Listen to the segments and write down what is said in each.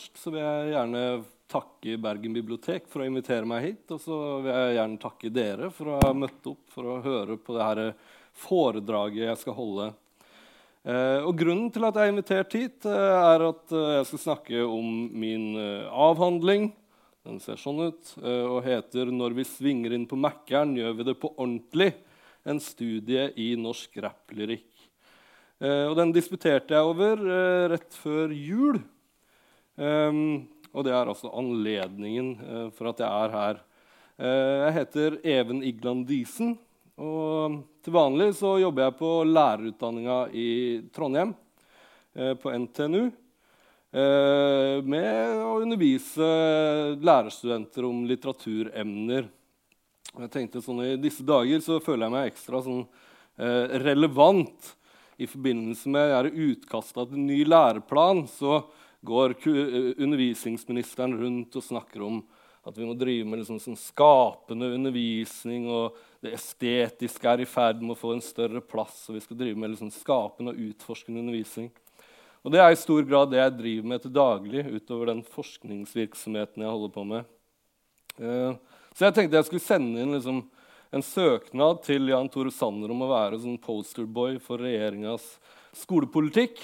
først så vil jeg gjerne takke Bergen bibliotek for å invitere meg hit. Og så vil jeg gjerne takke dere for å ha møtt opp for å høre på det her foredraget jeg skal holde. Eh, og Grunnen til at jeg er invitert hit, eh, er at eh, jeg skal snakke om min avhandling. Den ser sånn ut og heter 'Når vi svinger inn på Mækkern, gjør vi det på ordentlig'. En studie i norsk rapplyrikk. Og den disputerte jeg over rett før jul. Um, og det er altså anledningen uh, for at jeg er her. Uh, jeg heter Even Igland Diesen. Og til vanlig så jobber jeg på lærerutdanninga i Trondheim, uh, på NTNU. med å undervise lærerstudenter om litteraturemner. Jeg tenkte sånn I disse dager så føler jeg meg ekstra sånn, relevant i forbindelse med utkastet til ny læreplan. så går undervisningsministeren rundt og snakker om at vi må drive med liksom sånn skapende undervisning, og det estetiske er i ferd med å få en større plass. og vi skal drive med liksom skapende og utforskende undervisning. Og Det er i stor grad det jeg driver med til daglig, utover den forskningsvirksomheten jeg holder på med. Uh, så jeg tenkte jeg skulle sende inn liksom en søknad til Jan Tore Sanner om å være sånn posterboy for regjeringas skolepolitikk.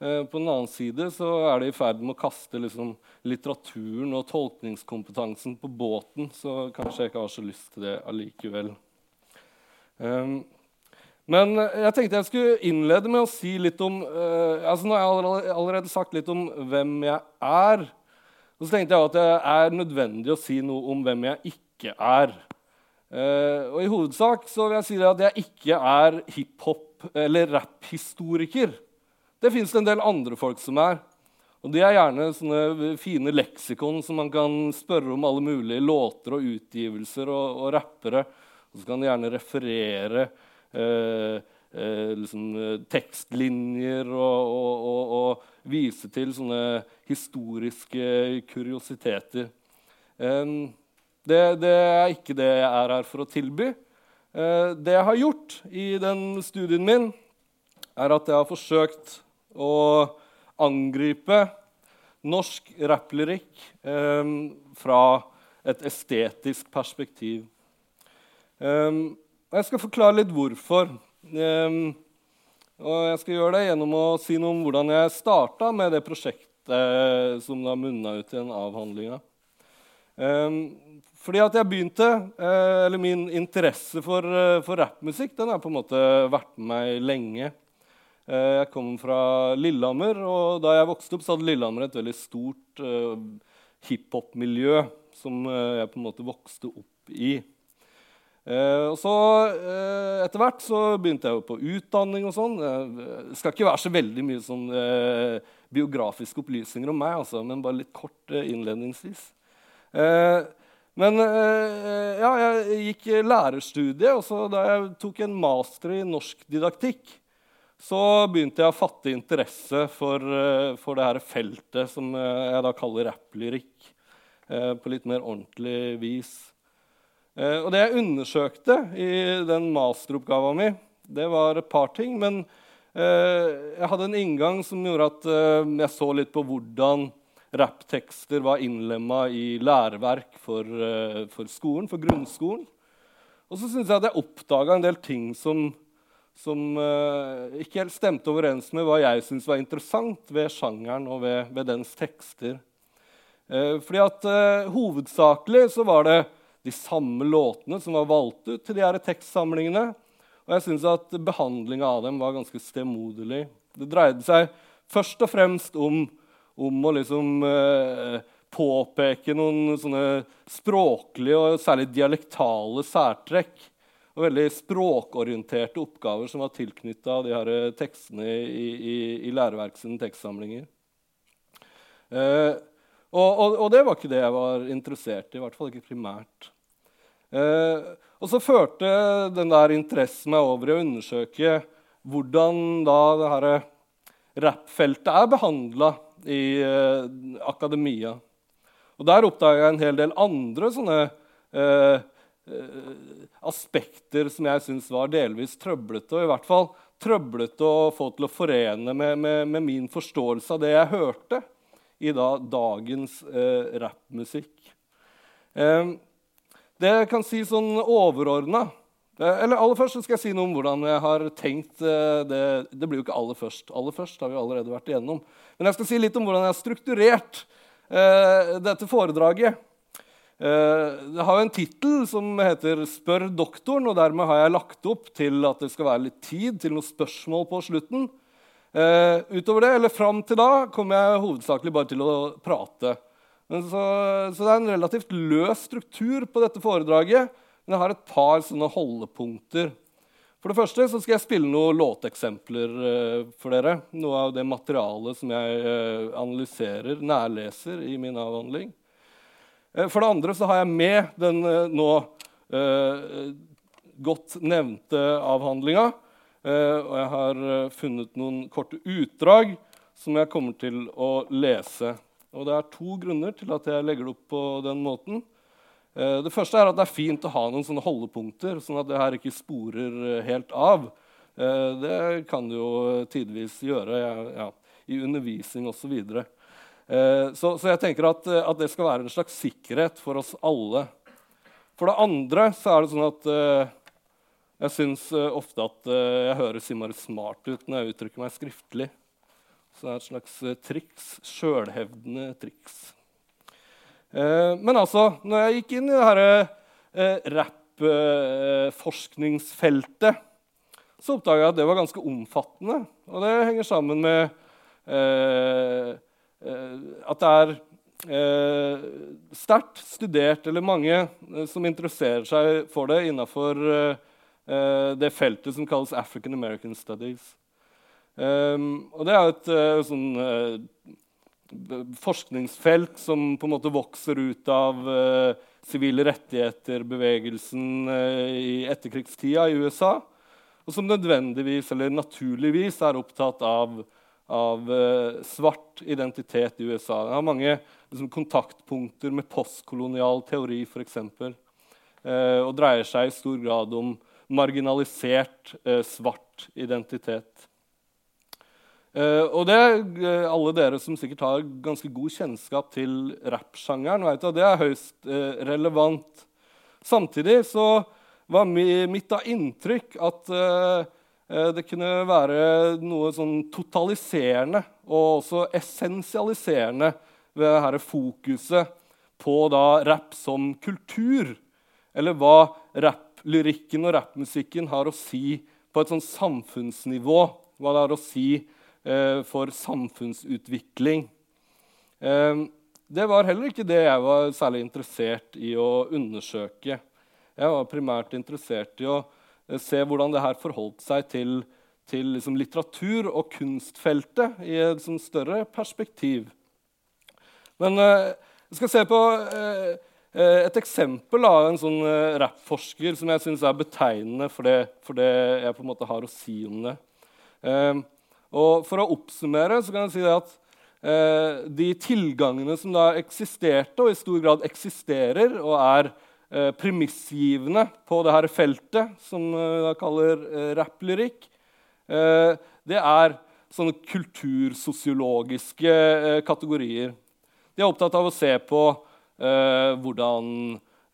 Eh, på den annen side så er det i ferd med å kaste liksom, litteraturen og tolkningskompetansen på båten, så kanskje jeg ikke har så lyst til det allikevel. Um, men jeg tenkte jeg skulle innlede med å si litt om uh, altså Nå har jeg allerede, sagt litt om hvem jeg er. Og så tenkte jeg at det er nødvendig å si noe om hvem jeg ikke er. Uh, og I hovedsak så vil jeg si at jeg ikke er hiphop- eller rapphistoriker. Det fins en del andre folk som er. Og De er gjerne sånne fine leksikon som man kan spørre om alle mulige låter og utgivelser og, og rappere. Og så kan de gjerne referere eh, eh, liksom, tekstlinjer og, og, og, vise til sånne historiske kuriositeter. Eh, det, det, er ikke det jeg er her for å tilby. Eh, det jeg har gjort i den studien min, er at jeg har forsøkt å angripe norsk rapplyrikk eh, fra et estetisk perspektiv. Eh, jeg skal forklare litt hvorfor. Eh, og jeg skal gjøre det gjennom å si noe om hvordan jeg starta med det prosjektet som da munna ut i den avhandlinga. Um, fordi at jeg begynte, eh, eller Min interesse for, eh, for rappmusikk den har på en måte vært med meg lenge. Eh, jeg kom fra Lillehammer, og da jeg vokste opp, så hadde Lillehammer et veldig stort uh, hiphop-miljø som uh, jeg på en måte vokste opp i. Uh, og så uh, Etter hvert så begynte jeg jo på utdanning og sånn. Det skal ikke være så veldig mye sånn biografiske opplysninger om meg, altså, men bare litt kort innledningsvis. men ja, jeg gikk lærerstudiet, og så da jeg tok en master i norsk didaktikk, så begynte jeg å fatte interesse for, eh, for det her feltet som eh, jeg da kaller rapplyrikk, eh, på litt mer ordentlig vis. Og det jeg undersøkte i den masteroppgava mi, det var et par ting. Men jeg hadde en inngang som gjorde at jeg så litt på hvordan rapptekster var innlemma i læreverk for, for skolen, for grunnskolen. Og så syns jeg at jeg oppdaga en del ting som som uh, ikke helt stemte overens med hva jeg syntes var interessant ved sjangeren og ved, ved dens tekster. Uh, fordi at uh, Hovedsakelig så var det de samme låtene som var valgt ut til de her tekstsamlingene. Og jeg syns at behandlinga av dem var ganske stemoderlig. Det dreide seg først og fremst om, om å liksom påpeke noen sånne språklige og særlig dialektale særtrekk og veldig språkorienterte oppgaver som var tilknytta de her tekstene i, i, i læreverkets tekstsamlinger. Eh, og, og, og, det var ikke det jeg var interessert i, i hvert fall ikke primært. Eh, og så førte den der interessen meg over i å undersøke hvordan da det her rappfeltet er behandla i eh, akademia. Og der oppdaga jeg en hel del andre sånne eh, Eh, aspekter som jeg syns var delvis trøblete. Og i hvert fall trøblete å få til å forene med, med, med, min forståelse av det jeg hørte i da, dagens eh, rappmusikk. Eh, det jeg kan si sånn overordna eh, Eller aller først skal jeg si noe om hvordan jeg har tenkt eh, det. Det blir jo ikke aller først. Aller først har vi allerede vært igjennom. Men jeg skal si litt om hvordan jeg har strukturert eh, dette foredraget. Det har jo en tittel som heter 'Spør doktoren', og dermed har jeg lagt opp til at det skal være litt tid til noen spørsmål på slutten. Uh, utover det, eller Fram til da kommer jeg hovedsakelig bare til å prate. Så, så, det er en relativt løs struktur på dette foredraget. Men jeg har et par sånne holdepunkter. For det første så skal jeg spille noen låteksempler uh, for dere. Noe av det materialet som jeg analyserer, nærleser, i min avhandling. For det andre så har jeg med den nå godt nevnte avhandlinga Eh, og jeg har eh, funnet noen korte utdrag som jeg kommer til å lese. Og det er to grunner til at jeg legger det opp på den måten. Eh, det første er at det er fint å ha noen sånne holdepunkter, sånn at det her ikke sporer helt av. Det kan det jo tidvis gjøre ja, i undervisning osv. Så, så, så jeg tenker at, at, det skal være en slags sikkerhet for oss alle. For det andre så er det sånn at jeg syns ofte at jeg høres innmari smart ut når jeg uttrykker meg skriftlig. Så det er et slags triks. Sjølhevdende triks. men altså, når jeg gikk inn i det her rappforskningsfeltet, så oppdaga jeg at det var ganske omfattende. Og det henger sammen med at det er eh, sterkt studert, eller mange eh, som interesserer seg for det innafor eh, Eh, det feltet som kalles African American Studies. Um, og det er et uh, sånn, uh, forskningsfelt som på en måte vokser ut av sivile uh, rettigheter-bevegelsen i etterkrigstida i USA, og som nødvendigvis eller naturligvis er opptatt av, av svart identitet i USA. Det har mange liksom, kontaktpunkter med postkolonial teori, f.eks., uh, og dreier seg i stor grad om marginalisert eh, svart identitet. Eh, og det, eh, Alle dere som sikkert har ganske god kjennskap til rappsjangeren, vet at det er høyst eh, relevant. Samtidig så var mi, mitt da inntrykk at eh, eh, det kunne være noe sånn totaliserende og også essensialiserende ved dette fokuset på da rapp som kultur. Eller hva rapplyrikken og rappmusikken har å si på et sånn samfunnsnivå. Hva det har å si eh, for samfunnsutvikling. Eh, det var heller ikke det jeg var særlig interessert i å undersøke. Jeg var primært interessert i å eh, se hvordan det her forholdt seg til, til liksom, litteratur- og kunstfeltet i et sånn større perspektiv. Men eh, jeg skal se på eh, Eh, et eksempel av en sånn uh, rappforsker som jeg syns er betegnende for det, for det, jeg på en måte har å si om det. Eh, og For å oppsummere så kan jeg si at de tilgangene som da eksisterte, og i stor grad eksisterer, og er premissgivende på dette feltet, som vi da kaller rapplyrikk, det er sånne kultursosiologiske kategorier. De er opptatt av å se på eh, hvordan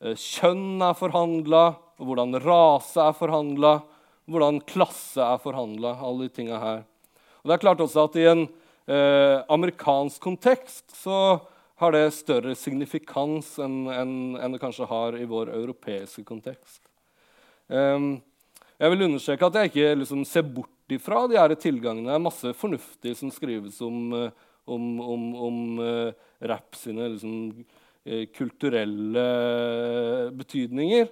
eh, kjønn er forhandla, hvordan rase er forhandla, hvordan klasse er forhandla. Alle de tinga her. Og det er klart også at I en eh, amerikansk kontekst så har det større signifikans enn en, en det kanskje har i vår europeiske kontekst. Um, jeg vil understreke at jeg ikke liksom, ser bort ifra de her tilgangene. Det er masse fornuftig som skrives om, eh, om, om, om uh, rap sine liksom, uh, kulturelle betydninger.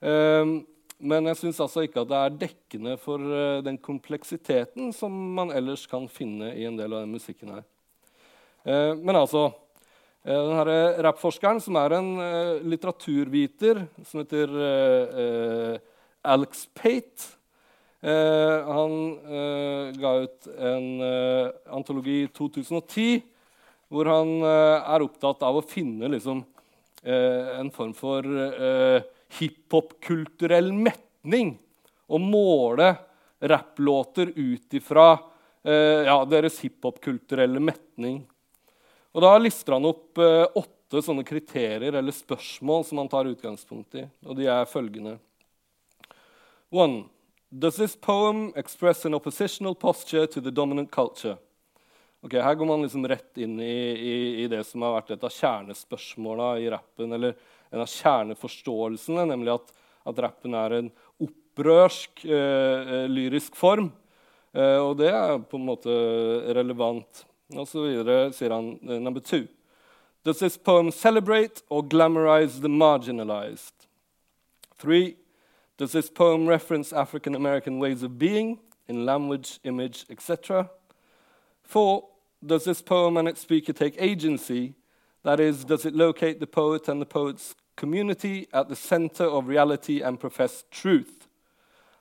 Um, men jeg syns altså ikke at det er dekkende for uh, den kompleksiteten som man ellers kan finne i en del av den musikken her. Eh, men altså denne Rappforskeren, som er en litteraturviter som heter Alex Pate Han ga ut en antologi i 2010 hvor han eh, er opptatt av å finne liksom, eh, en form for eh, hiphop-kulturell metning. Og måle rapplåter ut ifra ja, deres hiphop-kulturelle metning. Og Da lister han opp eh, åtte sånne kriterier eller spørsmål som han tar utgangspunkt i. Og de er følgende. One, Does this poem express an oppositional posture to the dominant culture? Ok, Her går man liksom rett inn i, i, i det som har vært et av kjernespørsmåla i rappen, eller en av kjerneforståelsene, nemlig at, at rappen er en opprørsk eh, eh lyrisk form. Eh, og det er på en måte relevant. Og så videre sier han uh, number two. Does this poem celebrate or glamorize the marginalized? Three. Does this poem reference African American ways of being in language, image, etc.? Four. Does this poem and its speaker take agency? That is, does it locate the poet and the poet's community at the center of reality and profess truth?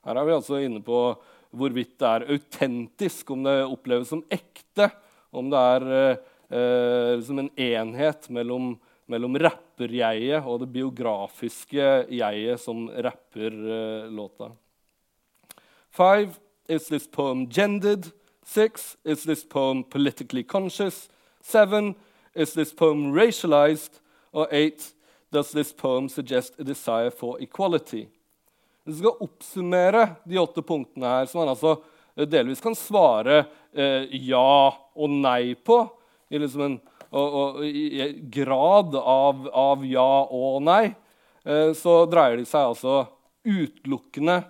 Her er vi altså inne på hvorvidt det er autentisk, om det oppleves som ekte om det er eh, liksom en enhet mellom, mellom rapperjeget og det biografiske jeget som rapper eh, låta. Five, is this poem gendered? Six, is this poem politically conscious? Seven, is this poem racialized? Or eight, does this poem suggest a desire for equality? Vi skal oppsummere de åtte punktene her, som man altså delvis kan svare eh, ja og nei på. I liksom en og, og, i grad av, av, ja og nei. Eh, så dreier det seg altså utelukkende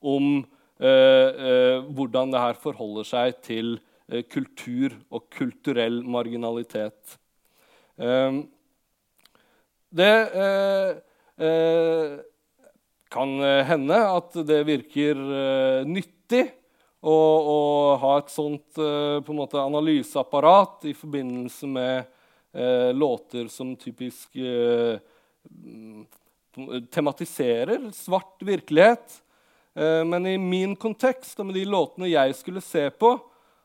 om eh, eh hvordan det her forholder seg til eh, kultur og kulturell marginalitet. Eh, det kan hende at det virker nyttig og, og ha et sånt en måte analyseapparat i forbindelse med eh, låter som typisk eh, tematiserer svart virkelighet. men i min kontekst og med de låtene jeg skulle se på,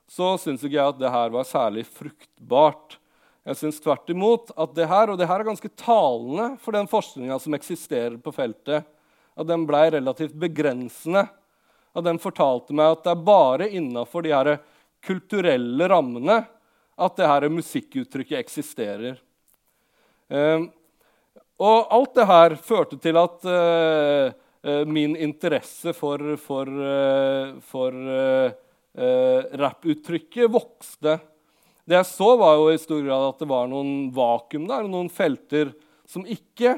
så syns ikke jeg at det her var særlig fruktbart. Jeg syns tvert imot at det her, og det her er ganske talende for den forskninga som eksisterer på feltet, at den blei relativt begrensende og den fortalte meg at det er bare innafor de her kulturelle rammene at det her musikkuttrykket eksisterer. Eh, og alt det her førte til at eh, eh min interesse for, for, eh, for rapputtrykket vokste. Det jeg så, var jo i stor grad at det var noen vakuum der, noen felter som ikke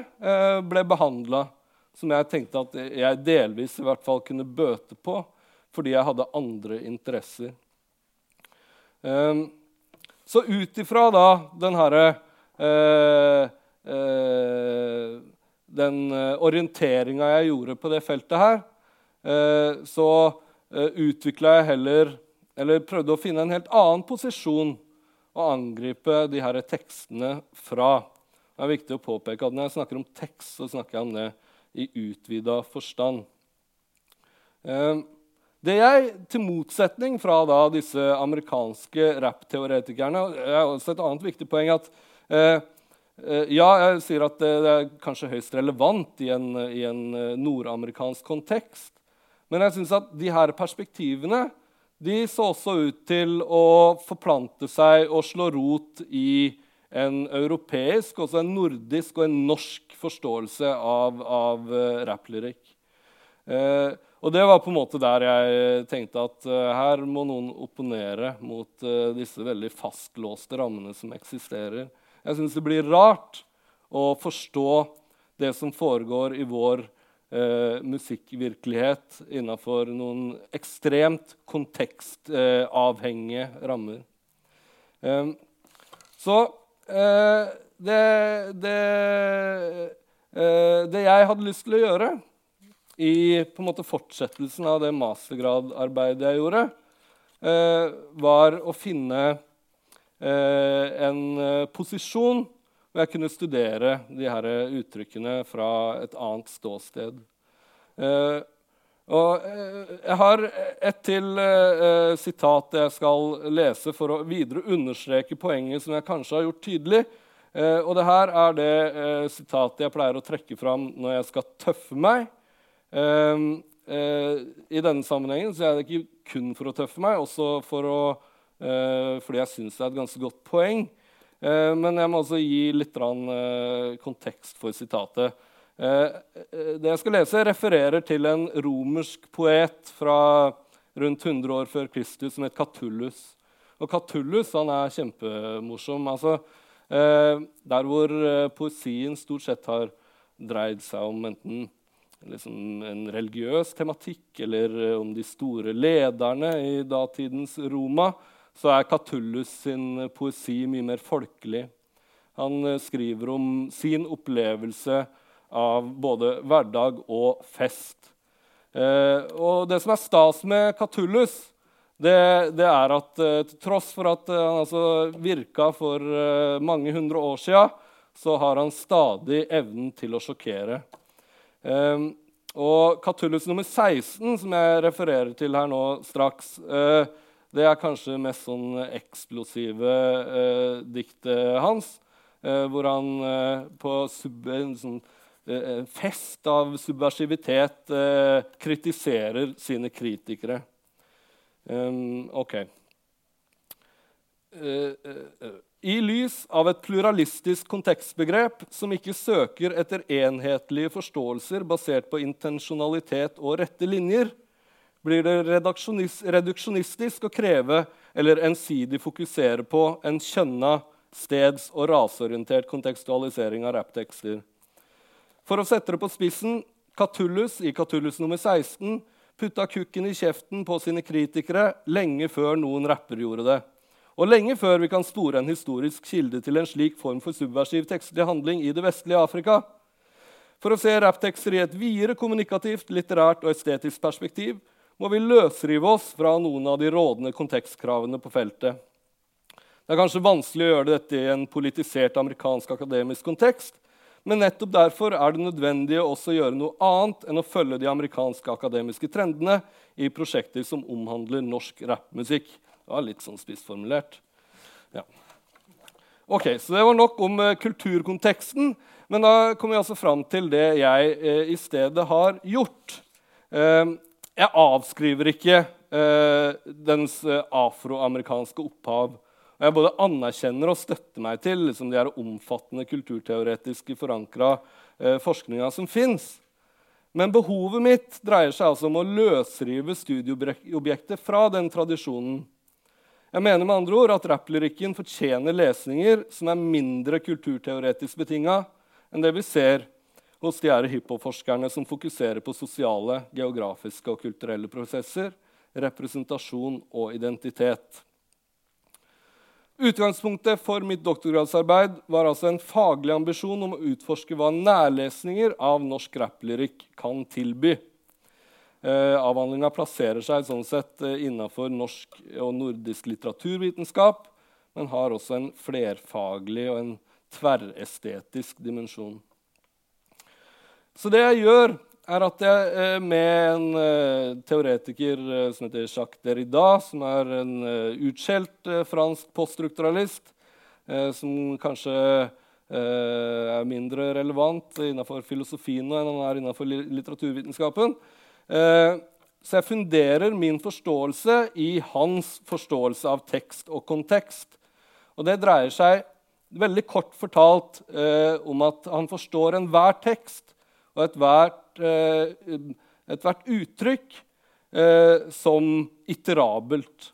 ble behandla som jeg tenkte at jeg delvis i hvert fall kunne bøte på fordi jeg hadde andre interesser. Um, så ut ifra da den herre uh, uh, Den uh, orienteringa jeg gjorde på det feltet her, uh, så uh, utvikla jeg heller Eller prøvde å finne en helt annen posisjon å angripe de her tekstene fra. Det er viktig å påpeke at Når jeg snakker om tekst, så snakker jeg om det i utvida forstand. Ehm, det jeg, til motsetning fra da, disse amerikanske rappteoretikerne er også et annet viktig poeng at eh, eh, Ja, jeg sier at det, er kanskje høyst relevant i en, i en eh, nordamerikansk kontekst. Men jeg syns at de her perspektivene de så også ut til å forplante seg og slå rot i en europeisk, også en nordisk og en norsk forståelse av, av uh, rapplyrikk. Uh, og det var på en måte der jeg tenkte at uh, her må noen opponere mot disse veldig fastlåste rammene som eksisterer. Jeg syns det blir rart å forstå det som foregår i vår musikkvirkelighet innafor noen ekstremt kontekstavhengige rammer. Så det, det Eh, det jeg hadde lyst til å gjøre i på en måte fortsettelsen av det mastergradarbeidet jeg gjorde, eh, var å finne eh, en posisjon hvor jeg kunne studere de her uttrykkene fra et annet ståsted. Og jeg har et til sitat jeg skal lese for å videre understreke poenget som jeg kanskje har gjort tydelig. Eh, og det her er det eh, sitatet jeg pleier å trekke fram når jeg skal tøffe meg. Eh, eh I denne sammenhengen så er det ikke kun for å tøffe meg, også for å, eh, fordi jeg syns det er et ganske godt poeng. Eh, men jeg må også gi litt kontekst for sitatet. Det jeg skal lese, refererer til en romersk poet fra rundt 100 år før Kristus som het Catullus. Og Catullus han er kjempemorsom. Altså, der hvor poesien stort sett har dreid seg om enten liksom en religiøs tematikk eller eh, om de store lederne i datidens Roma, så er Catullus sin poesi mye mer folkelig. Han eh, skriver om sin opplevelse av både hverdag og fest. Eh, og det som er stas med Catullus, det, det er at eh, til tross for at eh, han altså virka for mange hundre år sia, så har han stadig evnen til å sjokkere. Um, og Catullus nummer 16, som jeg refererer til her nå straks, uh, det er kanskje mest sånn eksplosive uh, diktet hans, uh, hvor han på sub, en sånn, fest av subversivitet kritiserer sine kritikere. OK. Uh, i lys av et pluralistisk kontekstbegrep som ikke søker etter enhetlige forståelser basert på intensjonalitet og rette linjer, blir det reduksjonistisk å kreve eller ensidig fokusere på en kjønna, steds- og raseorientert kontekstualisering av rapptekster. For å sette det på spissen Catullus i Catullus nummer 16 putta kukken i kjeften på sine kritikere lenge før noen rapper gjorde det. Og lenge før vi kan spore en historisk kilde til en slik form for subversiv tekstlig handling i det vestlige Afrika. For å se rapptekster i et videre kommunikativt, litterært og estetisk perspektiv må vi løsrive oss fra noen av de rådende kontekstkravene på feltet. Det er kanskje vanskelig å gjøre dette i en politisert amerikansk akademisk kontekst, men nettopp derfor er det nødvendig å gjøre noe annet enn å følge de amerikanske akademiske trendene i prosjekter som omhandler norsk rappmusikk. Det var litt sånn spissformulert. Ja. Ok, Så det var nok om uh, kulturkonteksten. Men da kommer vi altså fram til det jeg uh, i stedet har gjort. Uh, jeg avskriver ikke dens afroamerikanske opphav. Og jeg både anerkjenner og støtter meg til liksom, de omfattende kulturteoretiske forankra forskninga som fins. Men behovet mitt dreier seg altså om å løsrive studieobjektet fra den tradisjonen jeg mener med andre ord at rapplyrikken fortjener lesninger som er mindre kulturteoretisk betinga enn det vi ser hos de hiphop-forskerne som fokuserer på sosiale, geografiske og kulturelle prosesser, representasjon og identitet. Utgangspunktet for mitt doktorgradsarbeid var altså en faglig ambisjon om å utforske hva nærlesninger av norsk rapplyrikk kan tilby. Eh, Avhandlinga plasserer seg sånn sett eh, innafor norsk og nordisk litteraturvitenskap, men har også en flerfaglig og en tverrestetisk dimensjon. Så det jeg gjør, er at jeg eh, med en teoretiker som heter Jacques Derrida, som er en utskjelt fransk poststrukturalist, som kanskje er mindre relevant innenfor filosofien enn han er innenfor litteraturvitenskapen, Eh, så jeg funderer min forståelse i hans forståelse av tekst og kontekst. Og det dreier seg veldig kort fortalt eh, om at han forstår enhver tekst og ethvert, eh, ethvert uttrykk eh, som iterabelt.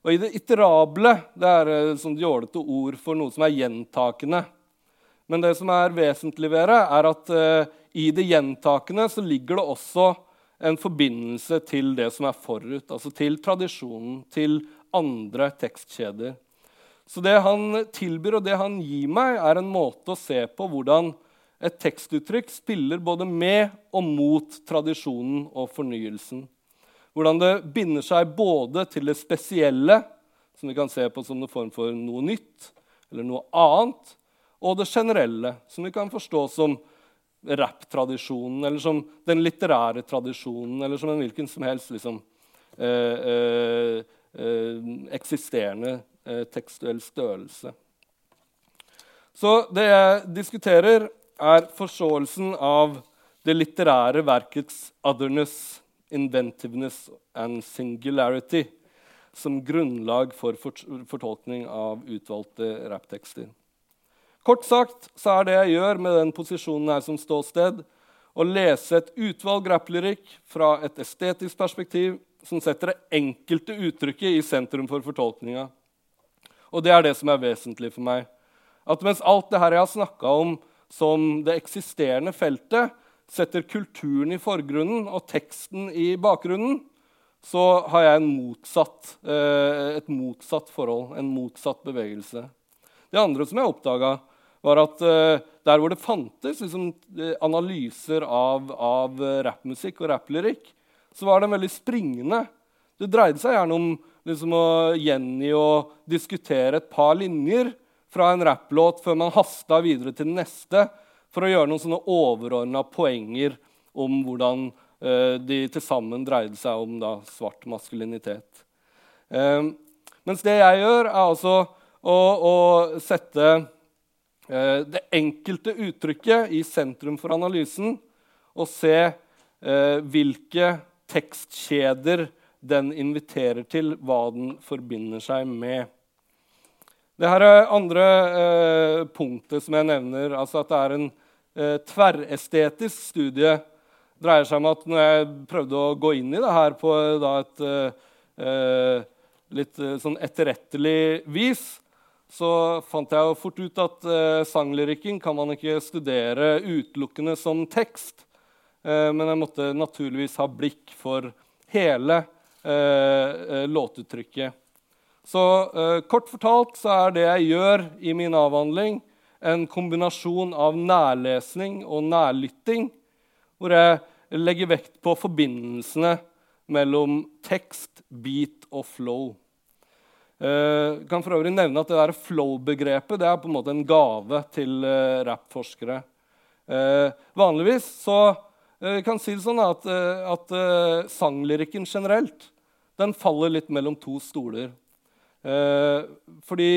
Og i det iterable det er et sånt jålete ord for noe som er gjentakende. Men det som er vesentlig ved det, er at eh, i det gjentakende så ligger det også en forbindelse til det som er forut, altså til tradisjonen, til andre tekstkjeder. Så det han tilbyr, og det han gir meg, er en måte å se på hvordan et tekstuttrykk spiller både med og mot tradisjonen og fornyelsen. Hvordan det binder seg både til det spesielle, som vi kan se på som en form for noe nytt, eller noe annet, og det generelle, som vi kan forstå som rapptradisjonen, eller som den litterære tradisjonen, eller som en hvilken som helst liksom, eh, eh, eh, eksisterende eh, tekstuell størrelse. Så det jeg diskuterer, er forståelsen av det litterære verkets otherness, inventiveness and singularity. som grunnlag for fortolkning av utvalgte rapptekster. Kort sagt så er det jeg gjør med den posisjonen her som ståsted, å lese et utvalg rapplyrikk fra et estetisk perspektiv som setter det enkelte uttrykket i sentrum for fortolkninga. Og det er det som er vesentlig for meg. At mens alt det her jeg har snakka om som det eksisterende feltet, setter kulturen i forgrunnen og teksten i bakgrunnen, så har jeg motsatt, eh, et motsatt forhold, en motsatt bevegelse. Det andre som jeg oppdaga, var at eh, der hvor det fantes liksom, eh, analyser av, av rappmusikk og rapplyrikk, så var den veldig springende. Det dreide seg gjerne om liksom, å gjengi og diskutere et par linjer fra en rapplåt før man hasta videre til den neste for å gjøre noen sånne overordna poenger om hvordan uh, de til sammen dreide seg om da, svart maskulinitet. Um, mens det jeg gjør, er altså å, å sette uh, det enkelte uttrykket i sentrum for analysen og se hvilke tekstkjeder den inviterer til, hva den forbinder seg med. Det her er andre eh, punktet som jeg nevner, altså at det er en eh, tverrestetisk studie, dreier seg om at når jeg prøvde å gå inn i det her på da, et eh, litt eh, sånn etterrettelig vis, så fant jeg jo fort ut at eh, sanglyrikken kan man ikke studere utelukkende som tekst. Eh, men jeg måtte naturligvis ha blikk for hele eh, låtuttrykket. Så eh, kort fortalt så er det jeg gjør i min avhandling, en kombinasjon av nærlesning og nærlytting, hvor jeg legger vekt på forbindelsene mellom tekst, beat og flow. Jeg eh, kan for øvrig nevne at det flow-begrepet er på en måte en gave til uh, rappforskere. Uh, vanligvis så uh, kan si det sånn at, at sanglyrikken generelt den faller litt mellom to stoler. Eh, fordi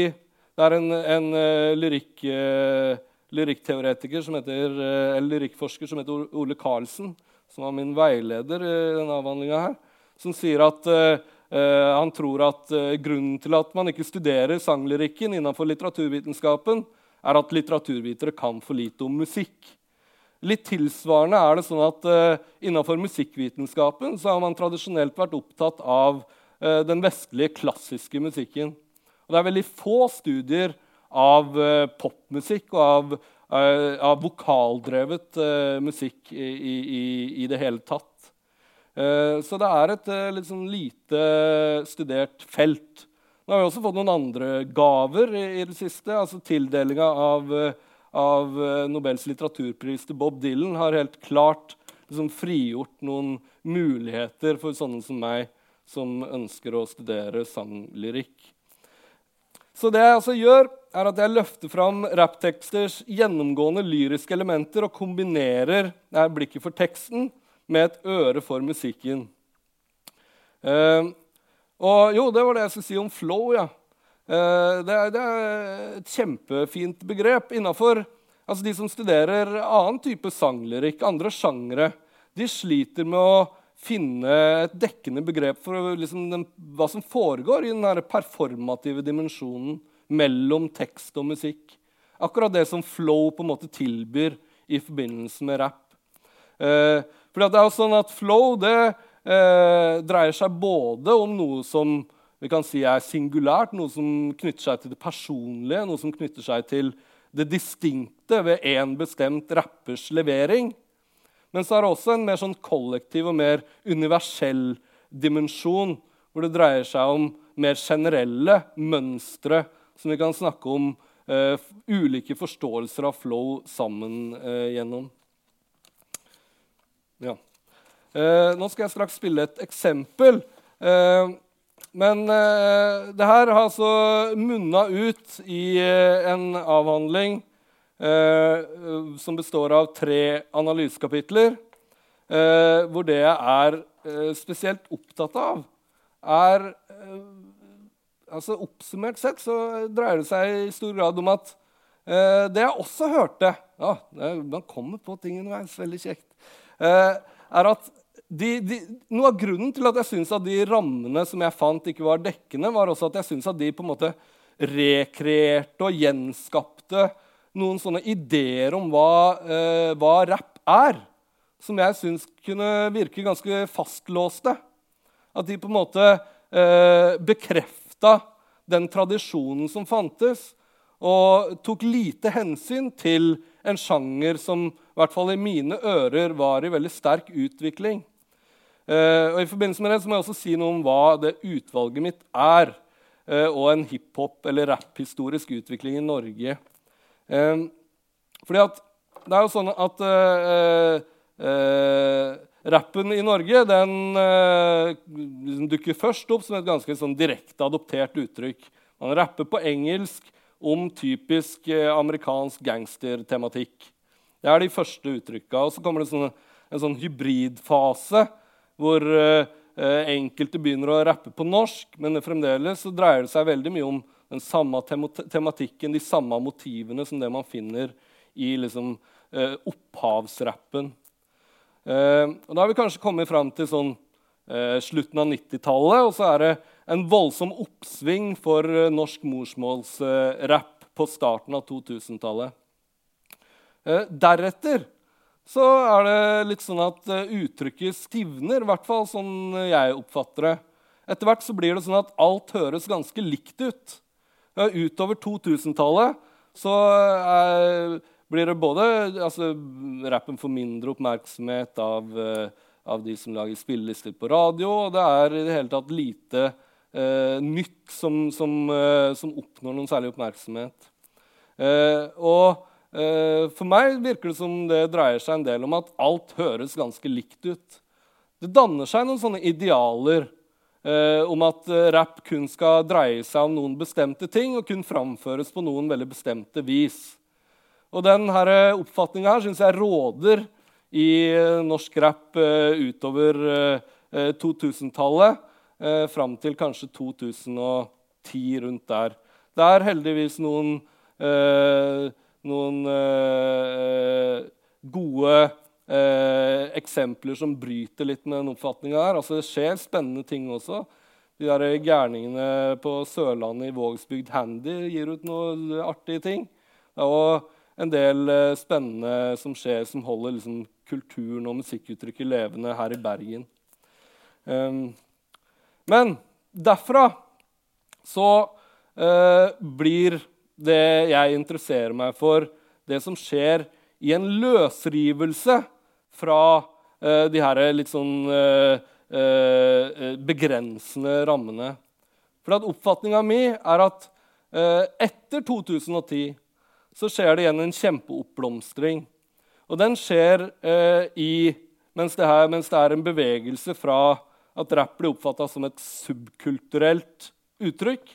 det er en, en uh, lyrikk, uh, lyrikkteoretiker som heter, uh, eller lyrikkforsker som heter Ole Karlsen, som var min veileder i denne avhandlinga som sier at han tror at grunnen til at man ikke studerer sanglyrikken innenfor litteraturvitenskapen, er at litteraturvitere kan for lite om musikk. Litt tilsvarende er det sånn at innenfor musikkvitenskapen så har man tradisjonelt vært opptatt av Eh, den vestlige, klassiske musikken. Og det er veldig få studier av uh, popmusikk og av, uh, av vokaldrevet musikk i, i, i, det hele tatt. så det er et litt sånn lite studert felt. Nå har vi også fått noen andre gaver i, i det siste. altså Tildelinga av, av Nobels litteraturpris til Bob Dylan har helt klart liksom, frigjort noen muligheter for sånne som meg som ønsker å studere sanglyrikk. Så det jeg altså gjør, er at jeg løfter fram rappteksters gjennomgående lyriske elementer og kombinerer blikket for teksten med et øre for musikken. Uh, og jo, det var det jeg skulle si om flow. ja. Uh, det, er, det, er, et kjempefint begrep innafor altså De som studerer annen type sanglyrikk, andre sjangre, de sliter med å finne et dekkende begrep for liksom den, hva som foregår i den performative dimensjonen mellom tekst og musikk. Akkurat det som flow på en måte tilbyr i forbindelse med rap. Eh, for det er jo sånn at Flow det eh, dreier seg både om noe som vi kan si er singulært, noe som knytter seg til det personlige, noe som knytter seg til det distinkte ved én bestemt rappers levering. Men så er det også en mer sånn kollektiv og mer universell dimensjon, hvor det dreier seg om mer generelle mønstre som vi kan snakke om uh, ulike forståelser av flow sammen uh, gjennom. Ja. Uh, nå skal jeg straks spille et eksempel. men det her har altså munna ut i en avhandling som består av tre analysekapitler, eh, hvor det jeg er eh, spesielt opptatt av, er altså Oppsummert sett så dreier det seg i stor grad om at det jeg også hørte ja, Man kommer på ting underveis. Veldig kjekt. er at de, de, noe av grunnen til at jeg syns at de rammene som jeg fant, ikke var dekkende, var også at jeg syns at de på en måte rekreerte og gjenskapte noen sånne ideer om hva, eh, hva rapp er, som jeg syns kunne virke ganske fastlåste. At de på en måte eh, bekrefta den tradisjonen som fantes, og tok lite hensyn til en sjanger som i hvert fall i mine ører var i veldig sterk utvikling. Eh, og I forbindelse med det så må jeg også si noe om hva det utvalget mitt er, eh, og en hiphop- eller rapphistorisk utvikling i Norge. Eh, fordi at det er jo sånn at eh, eh, rappen i Norge den liksom dukker først opp som et ganske sånn direkte adoptert uttrykk. Man rapper på engelsk om typisk eh, amerikansk gangstertematikk. Det er de første uttrykka. Og så kommer det sånne, en sånn hybridfase hvor eh, enkelte begynner å rappe på norsk, men fremdeles så dreier det seg veldig mye om den samme tematikken, de samme motivene som det man finner i liksom, eh, opphavsrappen. Eh, og da har vi kanskje kommet fram til sånn, eh, slutten av 90-tallet, og så er det en voldsom oppsving for eh, norsk morsmålsrapp på starten av 2000-tallet. Eh, deretter så er det litt sånn at eh, uttrykket stivner, i hvert fall sånn jeg oppfatter det. Etter hvert så blir det sånn at alt høres ganske likt ut. Utover 2000-tallet så er, blir det både altså, Rappen får mindre oppmerksomhet av, av de som lager spillelister på radio, og det er i det hele tatt lite eh, nytt som, som, eh, som, oppnår noen særlig oppmerksomhet. Eh, og eh, for meg virker det som det dreier seg en del om at alt høres ganske likt ut. Det danner seg noen sånne idealer eh, om at eh, rapp kun skal dreie seg om noen bestemte ting og kun framføres på noen veldig bestemte vis. Og denne oppfatninga syns jeg råder i norsk rapp utover 2000-tallet eh, fram til kanskje 2010, rundt der. Det er heldigvis noen, eh, noen eh, gode eh, eksempler som bryter litt med den oppfatninga her. Altså, det skjer spennende ting også. De der gærningene på Sørlandet i Vågsbygd Handy gir ut noen artige ting. Det er òg en del eh, spennende som skjer, som holder liksom, kulturen og musikkuttrykket levende her i Bergen. Um, men derfra så eh, blir det jeg interesserer meg for, det som skjer i en løsrivelse fra eh, de her litt sånn eh, eh begrensende rammene. For at oppfatninga mi er at eh, etter 2010 så skjer det igjen en kjempeoppblomstring. Og den skjer eh, i, mens det, her, mens det er en bevegelse fra at rap blir oppfatta som et subkulturelt uttrykk,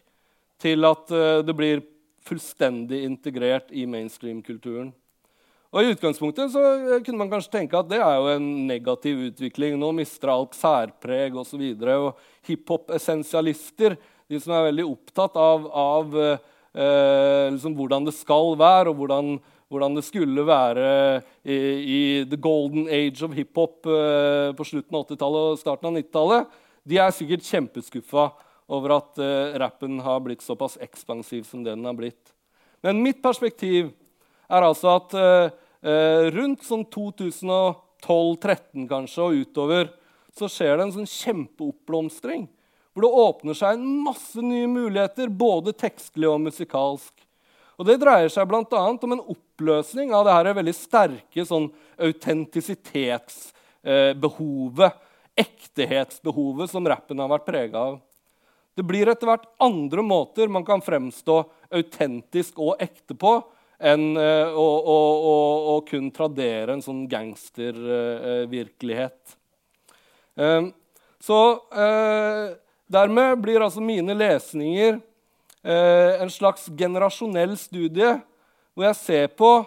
til at det blir fullstendig integrert i mainstream-kulturen. Og I utgangspunktet så eh, kunne man kanskje tenke at det er jo en negativ utvikling. Nå mister alt særpreg osv. Hiphop-essensialister, de som er veldig opptatt av, av eh, liksom hvordan det skal være, og hvordan hvordan det skulle være i, i the golden age of hiphop eh, på slutten av 80-tallet og starten av 90-tallet, de er sikkert kjempeskuffa over at eh, rappen har blitt såpass ekspansiv som den har blitt. Men mitt perspektiv er altså at eh, rundt sånn 2012-2013 kanskje og utover så skjer det en sånn kjempeoppblomstring. Hvor det åpner seg en masse nye muligheter, både tekstlig og musikalsk. Og Det dreier seg bl.a. om en oppløsning av det her veldig sterke sånn autentisitetsbehovet, ektehetsbehovet, som rappen har vært prega av. Det blir etter hvert andre måter man kan fremstå autentisk og ekte på enn eh, å, å, å, å kun tradere en sånn gangstervirkelighet. Eh, så eh, dermed blir altså mine lesninger en slags generasjonell studie hvor jeg ser på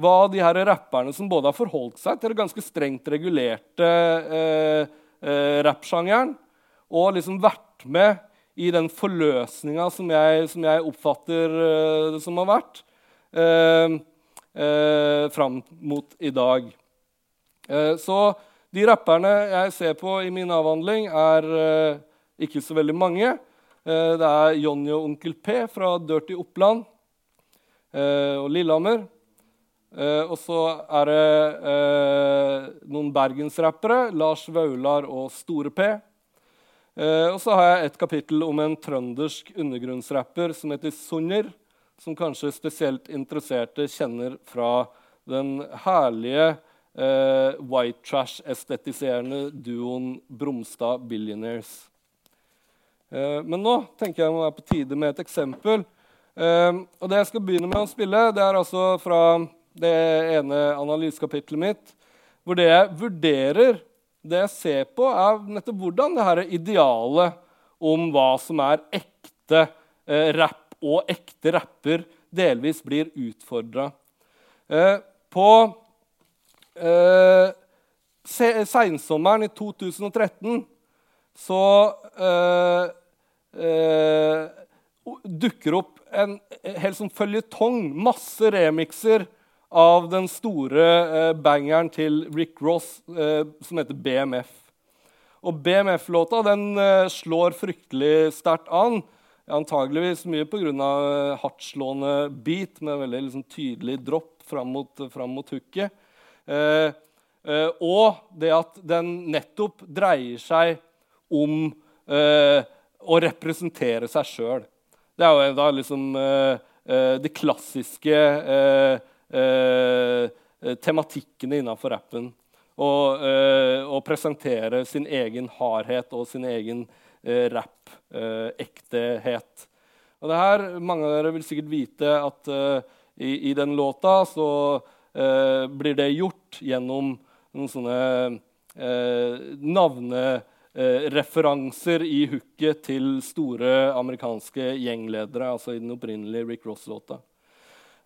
hva de her rapperne som både har forholdt seg til det ganske strengt regulerte eh, rappsjangeren, og liksom vært med i den forløsninga som, som, jeg oppfatter det som har vært, eh, eh, fram mot i dag. Eh, så De rapperne jeg ser på i min avhandling, er uh, ikke så veldig mange. Uh, det er Jonny og Onkel P fra Dirty Oppland uh, og Lillehammer. og så er det noen bergensrappere, Lars Vaular og Store P. og så har jeg et kapittel om en trøndersk undergrunnsrapper som heter Sunner, som kanskje spesielt interesserte kjenner fra den herlige eh, white trash-estetiserende duoen Bromstad Billionaires. Eh, men nå tenker jeg det er på tide med et eksempel. Eh, og Det jeg skal begynne med å spille, det er altså fra det ene analysekapitlet mitt, hvor det jeg vurderer, det jeg ser på, er nettopp hvordan det her idealet om hva som er ekte eh, rapp og ekte rapper, delvis blir utfordra. Eh, på eh, seinsommeren i 2013 så eh, dukker opp en hel sånn føljetong, masse remixer av den store bangeren til Rick Ross som heter BMF. Og BMF-låta den slår fryktelig sterkt an. Antageligvis mye pga. Uh, hardtslående beat med veldig liksom, tydelig dropp fram mot, fram mot hooket. Eh, eh, og det at den nettopp dreier seg om eh, å representere seg sjøl. Det er jo da liksom de klassiske tematikkene innafor rappen. Å presentere sin egen hardhet og sin egen eh, rap-ektehet. Og det her, Mange av dere vil sikkert vite at uh, i, i, den låta så eh, blir det gjort gjennom noen sånne eh, navnereferanser eh, i hooket til store amerikanske gjengledere, altså i den opprinnelige Rick Ross-låta.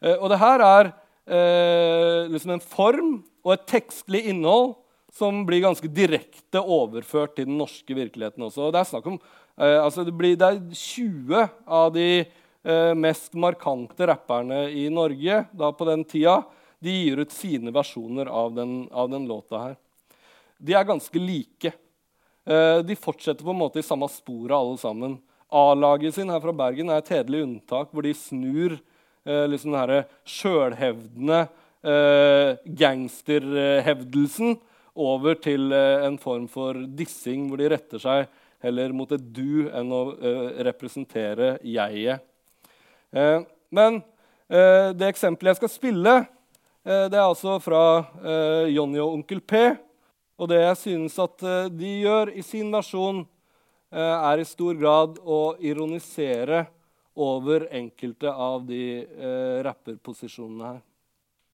Eh, og det her er eh, liksom en form og et tekstlig innhold som blir ganske direkte overført til den norske virkeligheten også. Det er snakk om, eh, altså det, blir, det er 20 av de eh, mest markante rapperne i Norge da på den tida de gir ut sine versjoner av den, av den låta her. De er ganske like. Eh, de fortsetter på en måte i samme sporet, alle sammen. A-laget sin her fra Bergen er et hederlig unntak, hvor de snur eh, liksom den sjølhevdende eh, gangsterhevdelsen over til eh, en form for dissing, hvor de retter seg heller mot et du enn å eh, representere jeget. Eh, men det eksempelet jeg skal spille, det er altså fra Jonny og Onkel P. Og det jeg synes at de gjør i sin versjon, er i stor grad å ironisere over enkelte av de rapperposisjonene her.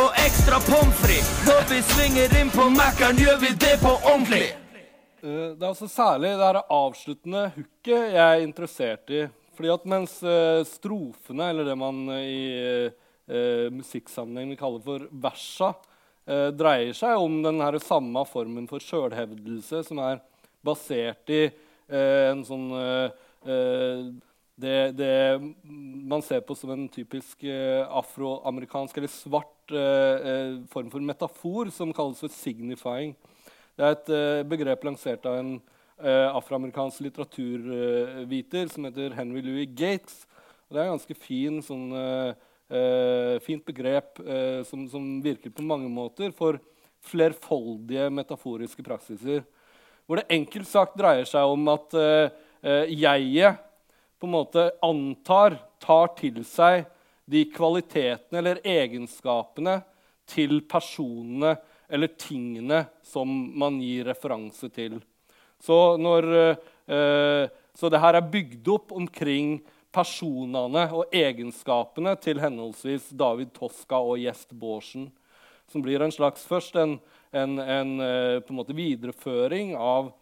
og ekstra pommes frites. Når vi svinger inn på Mækkern, gjør vi det på ordentlig. Eh, det er altså særlig det her avsluttende hooket jeg er interessert i. Fordi at mens eh, strofene, eller det man i eh, musikksammenheng vi kaller for versa, eh, dreier seg om den samme formen for sjølhevdelse som er basert i eh, en sånn eh, eh, det, det, man ser på som en typisk eh, afroamerikansk eller svart form for metafor som kalles for 'signifying'. Det er et begrep lansert av en afroamerikansk litteraturviter som heter Henry Louis Gates. Og det er et ganske fin sånn, eh, fint begrep eh, som, som, virker på mange måter for flerfoldige metaforiske praksiser. Hvor det enkelt sagt dreier seg om at eh, eh, jeget på en måte antar, tar til seg de kvalitetene eller egenskapene til personene eller tingene som man gir referanse til. Så, når, eh, så det her er bygd opp omkring personene og egenskapene til henholdsvis David Toska og Gjest Bårdsen. som blir en slags først en, en, en, eh, en videreføring av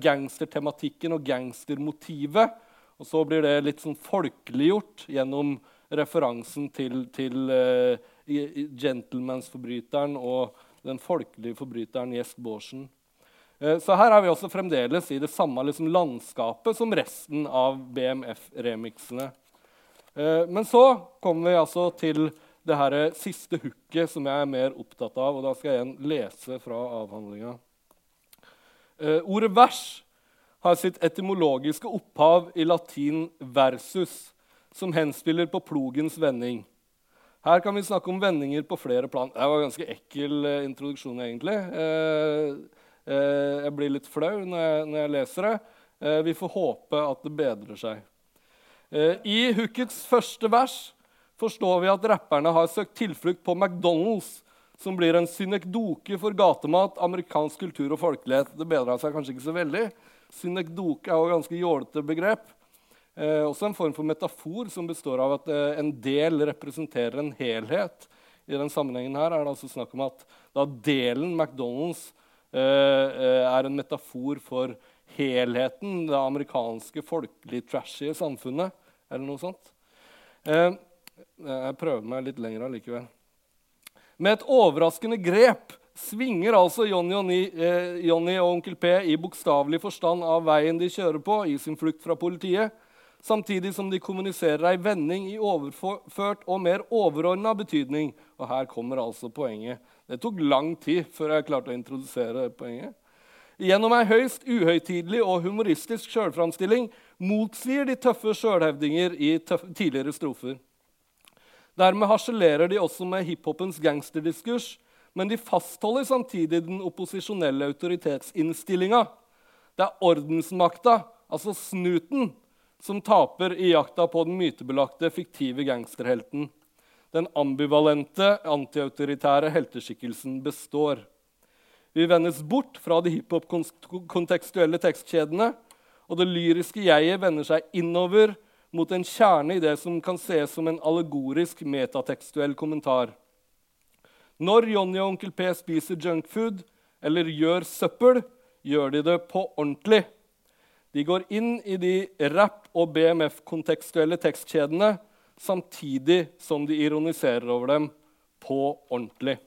gangstertematikken og gangstermotivet. Og så blir det litt sånn folkeliggjort gjennom referansen til, til uh, gentlemansforbryteren og den folkelige forbryteren Gjest Baarsen. Uh, så her er vi også fremdeles i det samme liksom, landskapet som resten av BMF-remiksene. Uh, men så kommer vi altså til det her siste hooket som jeg er mer opptatt av. og Da skal jeg igjen lese fra avhandlinga. Ordet 'vers' har sitt etymologiske opphav i latin 'versus', som henspiller på plogens vending. Her kan vi snakke om vendinger på flere plan. Det var en ganske ekkel uh, introduksjon, egentlig. Uh, jeg blir litt flau når jeg leser det. vi får håpe at det bedrer seg. I hookets første vers forstår vi at rapperne har søkt tilflukt på McDonald's, som blir en synekdoke for gatemat, amerikansk kultur og folkelighet. Det bedra seg kanskje ikke så veldig. Synekdoke er jo et ganske jålete begrep. Eh, også en form for metafor som består av at eh, en del representerer en helhet. I den sammenhengen her er det altså snakk om at da delen McDonald's eh, eh er en metafor for helheten, det amerikanske folkelig trashy samfunnet, eller noe sånt. Eh, jeg prøver meg litt lenger allikevel. Med et overraskende grep svinger altså Johnny og, eh, Johnny og Onkel P i bokstavelig forstand av veien de kjører på i sin flukt fra politiet, samtidig som de kommuniserer ei vending i overført og mer overordna betydning. Og her kommer altså poenget. Det tok lang tid før jeg klarte å introdusere poenget. Gjennom ei høyst uhøytidelig og humoristisk sjølframstilling motsier de tøffe sjølhevdinger i tøff, tidligere strofer. Dermed harselerer de også med hiphopens gangsterdiskurs, men de fastholder samtidig den opposisjonelle autoritetsinnstillinga. Det er ordensmakta, altså snuten, som taper i jakta på den mytebelagte, fiktive gangsterhelten. Den ambivalente, antiautoritære helteskikkelsen består. Vi vendes bort fra de hiphop-kontekstuelle tekstkjedene, og det lyriske jeget vender seg innover mot en kjerne i det som kan ses som en allegorisk metatekstuell kommentar. Når Johnny og Onkel P spiser junkfood eller gjør søppel, gjør de det på ordentlig. De går inn i de rap- og BMF-kontekstuelle tekstkjedene samtidig som de ironiserer over dem på ordentlig.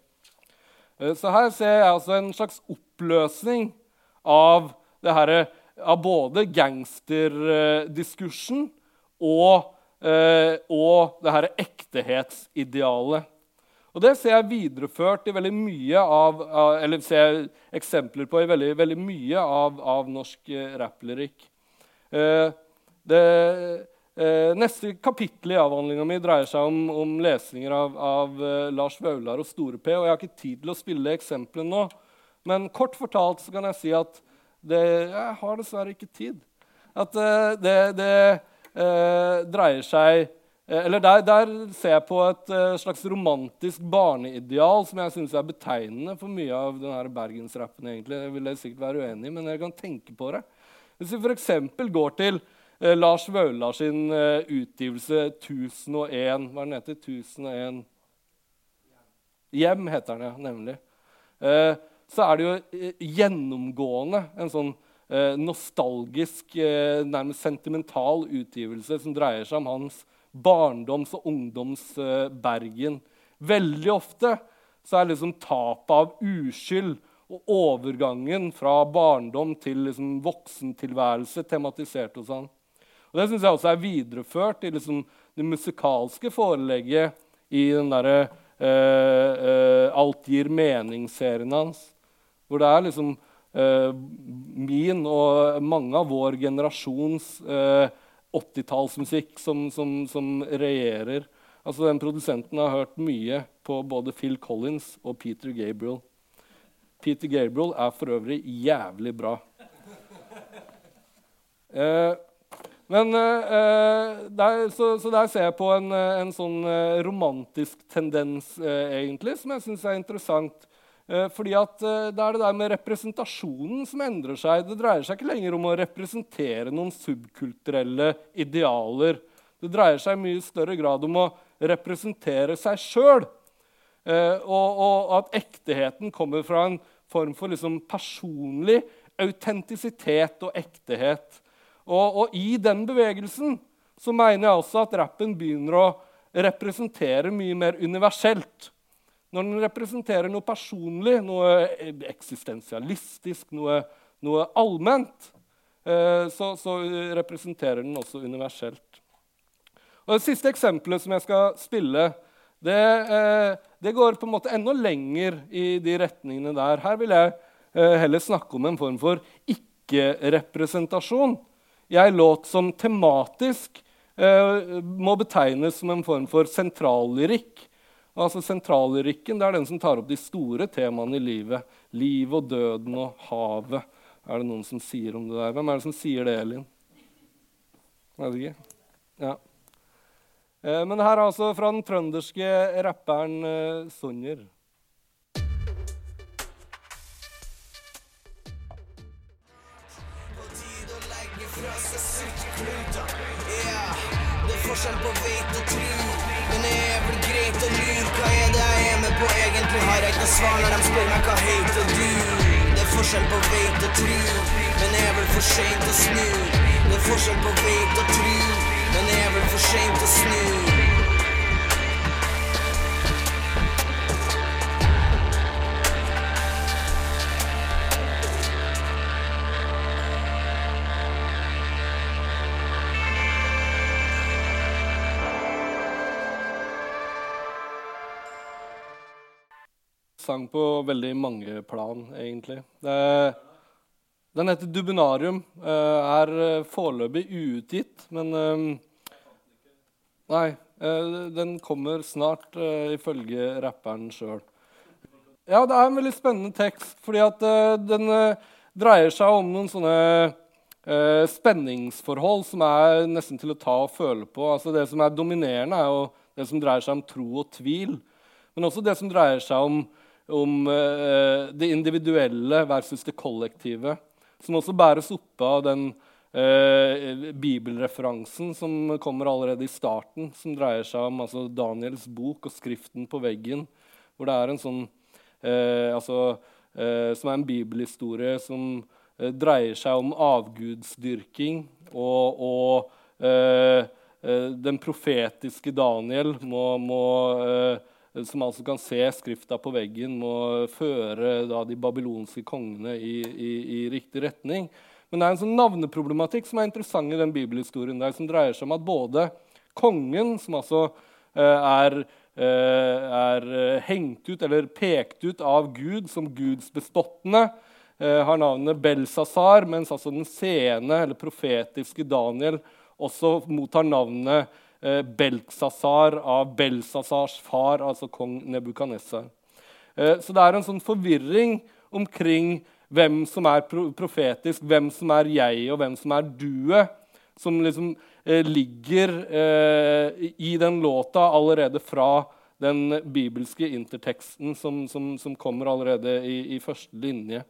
Eh, så her ser jeg altså en slags oppløsning av, her, av både gangsterdiskursen og, eh, og det her ektehets-idealet. Og Det ser jeg videreført i veldig mye av, eller ser jeg eksempler på i veldig, veldig mye av, av norsk eh, rapplyrikk. Eh, det eh, neste kapittel i avhandlinga mi dreier seg om, om lesninger av, av Lars Vaular og Store P. og Jeg har ikke tid til å spille eksemplene nå, men kort fortalt så kan jeg si at det, jeg har dessverre ikke tid. At det, det, det dreier seg eller der, der, ser jeg på et uh, slags romantisk barneideal som jeg synes er betegnende for mye av denne bergensrappen. egentlig. Jeg vil sikkert være uenig, men jeg kan tenke på det. Hvis vi f.eks. går til uh, Lars Vaular sin utgivelse 1001 Hva den heter 1001 Hjem heter den, ja, nemlig. så er det jo gjennomgående en sånn eh, nostalgisk, eh, nærmest sentimental utgivelse som dreier seg om hans barndoms- og ungdomsbergen. Eh, Veldig ofte så er liksom tapet av uskyld og overgangen fra barndom til liksom voksentilværelse tematisert hos han. Og Det syns jeg også er videreført i liksom det musikalske forelegget i den derre eh, eh, Alt gir mening-serien hans. Hvor det er liksom Eh, min og mange av vår generasjons 80-tallsmusikk eh, som, som, som, regjerer. Altså, den Produsenten har hørt mye på både Phil Collins og Peter Gabriel. Peter Gabriel er for øvrig jævlig bra. Eh, men, eh, der, så, så, der ser jeg på en, en sånn romantisk tendens, eh, egentlig, som jeg syns er interessant. Eh, fordi at eh, Det er det der med representasjonen som endrer seg. Det dreier seg ikke lenger om å representere noen subkulturelle idealer. Det dreier seg i mye større grad om å representere seg sjøl. Eh, og, og, at ekteheten kommer fra en form for liksom personlig autentisitet og ektehet. Og, og, i den bevegelsen så mener jeg også at rappen begynner å representere mye mer universelt. Når den representerer noe personlig, noe eksistensialistisk, noe, noe allment, eh, så, så, representerer den også universelt. Og Det siste eksempelet som jeg skal spille, det, eh, det går på en måte enda lenger i de retningene der. Her vil jeg eh, heller snakke om en form for ikke-representasjon. Jeg låt som tematisk må betegnes som en form for sentrallyrikk. Altså Sentrallyrikken det er den som tar opp de store temaene i livet. Livet og døden og havet. Er det noen som sier om det der? Hvem er det som sier det, Elin? Jeg vet ikke. Ja. Eh, men her er altså fra den trønderske rapperen eh, Sonjer. forskjell på hvit og tru. På egentlig? Har jeg ikke svar når de spør meg hva heter du? Det er forskjell på veit og tru. Men jeg er vel for seint å snu. Det er forskjell på veit og tru. Men jeg er vel for seint å snu. Sang på veldig mange plan, egentlig. Den heter 'Dubinarium'. Eh, er eh, foreløpig uutgitt, men eh, Nei, den kommer snart, ifølge rapperen sjøl. Ja, det er en veldig spennende tekst, fordi at den dreier seg om noen sånne spenningsforhold som er nesten til å ta og føle på. Altså Det som er dominerende, er jo det som dreier seg om tro og tvil. Men også det som dreier seg om om eh, det individuelle versus det kollektive, som også bæres oppe av den eh, bibelreferansen som kommer allerede i starten, som dreier seg om altså, Daniels bok og skriften på veggen, hvor det er en sånn eh, altså, eh, Som er en bibelhistorie som eh, dreier seg om avgudsdyrking og, og eh, den profetiske Daniel må, må som altså kan se skrifta på veggen, må føre da, de babylonske kongene i, i, i, riktig retning. Men det er en sånn navneproblematikk som er interessant i den bibelhistorien der, som dreier seg om at både kongen, som altså eh, er, eh, er eh, hengt ut eller pekt ut av Gud som gudsbespottende, eh, har navnet Belsasar, mens altså den sene eller profetiske Daniel også mottar navnet eh, Beltsasar av Belsasars far, altså kong Nebukadnessar. Eh, så det er en sånn forvirring omkring hvem som er profetisk, hvem som er jeg, og hvem som er duet, som liksom eh, ligger eh, i den låta allerede fra den bibelske interteksten som, som, som kommer allerede i, i første linje.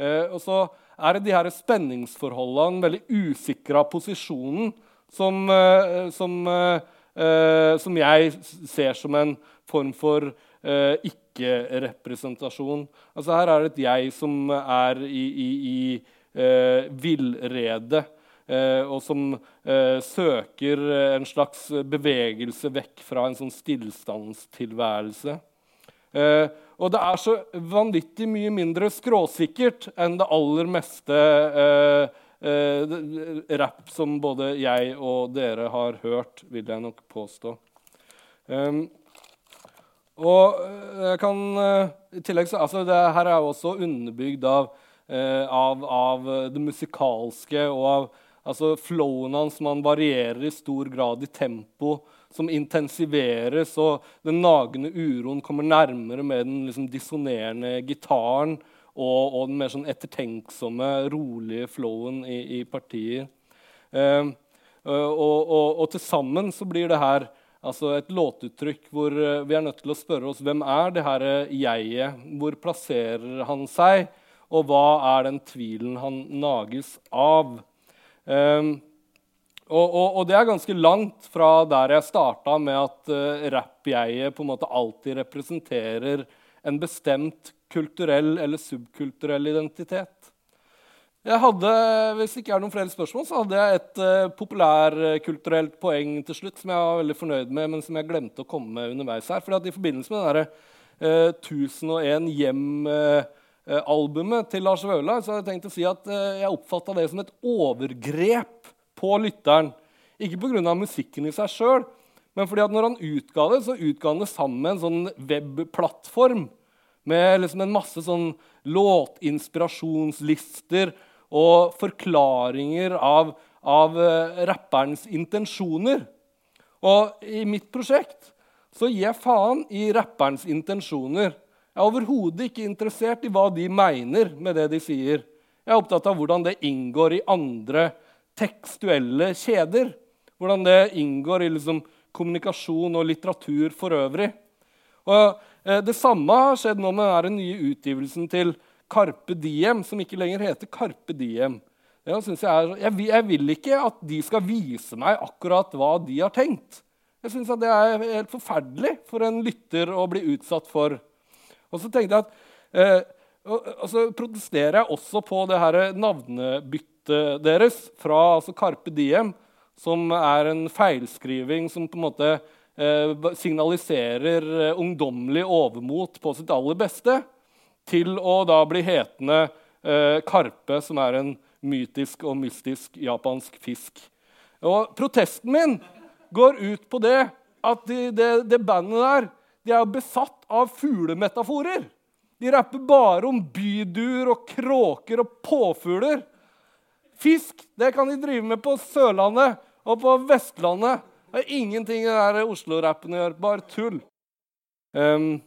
Eh, og så er det de her spenningsforholdene, veldig usikra posisjonen, som, eh, som, eh, eh, som, jeg ser som en form for ikke-representasjon. Altså her er det et jeg som er i, i, i villrede. og som søker en slags bevegelse vekk fra en sånn stillstandstilværelse. og det er så vanvittig mye mindre skråsikkert enn det aller meste eh, eh, rapp som både jeg og dere har hørt, vil jeg nok påstå. Um, og eh, jeg kan uh, i tillegg så, altså det her er jo også underbygd av, uh, av, av, det musikalske og av altså flowen hans. Man varierer i stor grad i tempo, som intensiveres, og den nagende uroen kommer nærmere med den liksom, dissonerende gitaren og, og den mer sånn ettertenksomme, rolige flowen i, i partiet. Eh, og, og, og til sammen så blir det her altså et låtuttrykk hvor eh, vi er nødt til å spørre oss hvem er det her jeget? Hvor plasserer han seg? Og hva er den tvilen han nages av? Um, Og, og, og, det er ganske langt fra der jeg starta med at uh, rapp-jeget alltid representerer en bestemt kulturell eller subkulturell identitet. Jeg hadde, Hvis det ikke er noen flere spørsmål, så hadde jeg et uh, populærkulturelt poeng til slutt som jeg var veldig fornøyd med, men som jeg glemte å komme med underveis her. Fordi at I forbindelse med det der, uh, 1001 hjem-albumet uh, til Lars Vaular så hadde jeg tenkt å si at jeg oppfatta det som et overgrep på lytteren. Ikke pga. musikken i seg sjøl, men fordi at når han utga det, så utga han det sammen med en sånn webplattform med liksom en masse sånn låtinspirasjonslister og forklaringer av, av uh, rapperens intensjoner. Og i mitt prosjekt så gir jeg faen i rapperens intensjoner. Jeg er overhodet ikke interessert i hva de mener med det de sier. Jeg er opptatt av hvordan det inngår i andre tekstuelle kjeder. Hvordan det inngår i liksom, kommunikasjon og litteratur for øvrig. Og eh, Det samme har skjedd nå med den nye utgivelsen til Carpe Diem, som ikke lenger heter Carpe Diem. Jeg, er, jeg, jeg, vil ikke at de skal vise meg akkurat hva de har tenkt. Jeg syns det er helt forferdelig for en lytter å bli utsatt for. Og så tenkte jeg at, eh, og, så protesterer jeg også på det her navnebyttet deres fra altså Carpe Diem, som er en feilskriving som på en måte eh, signaliserer eh, ungdommelig overmot på sitt aller beste, til å da bli hetende eh, karpe, som er en mytisk og mystisk japansk fisk. Og protesten min går ut på det at de, det, det bandet der de er besatt av fuglemetaforer. De rapper bare om byduer og kråker og påfugler. Fisk det kan de drive med på Sørlandet og på Vestlandet. Er ingenting i den Oslo-rappen å gjøre. Bare tull. Um,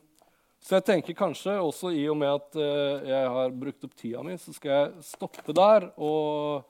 så jeg tenker kanskje også i og med at uh, jeg har brukt opp tida mi, så skal jeg stoppe der og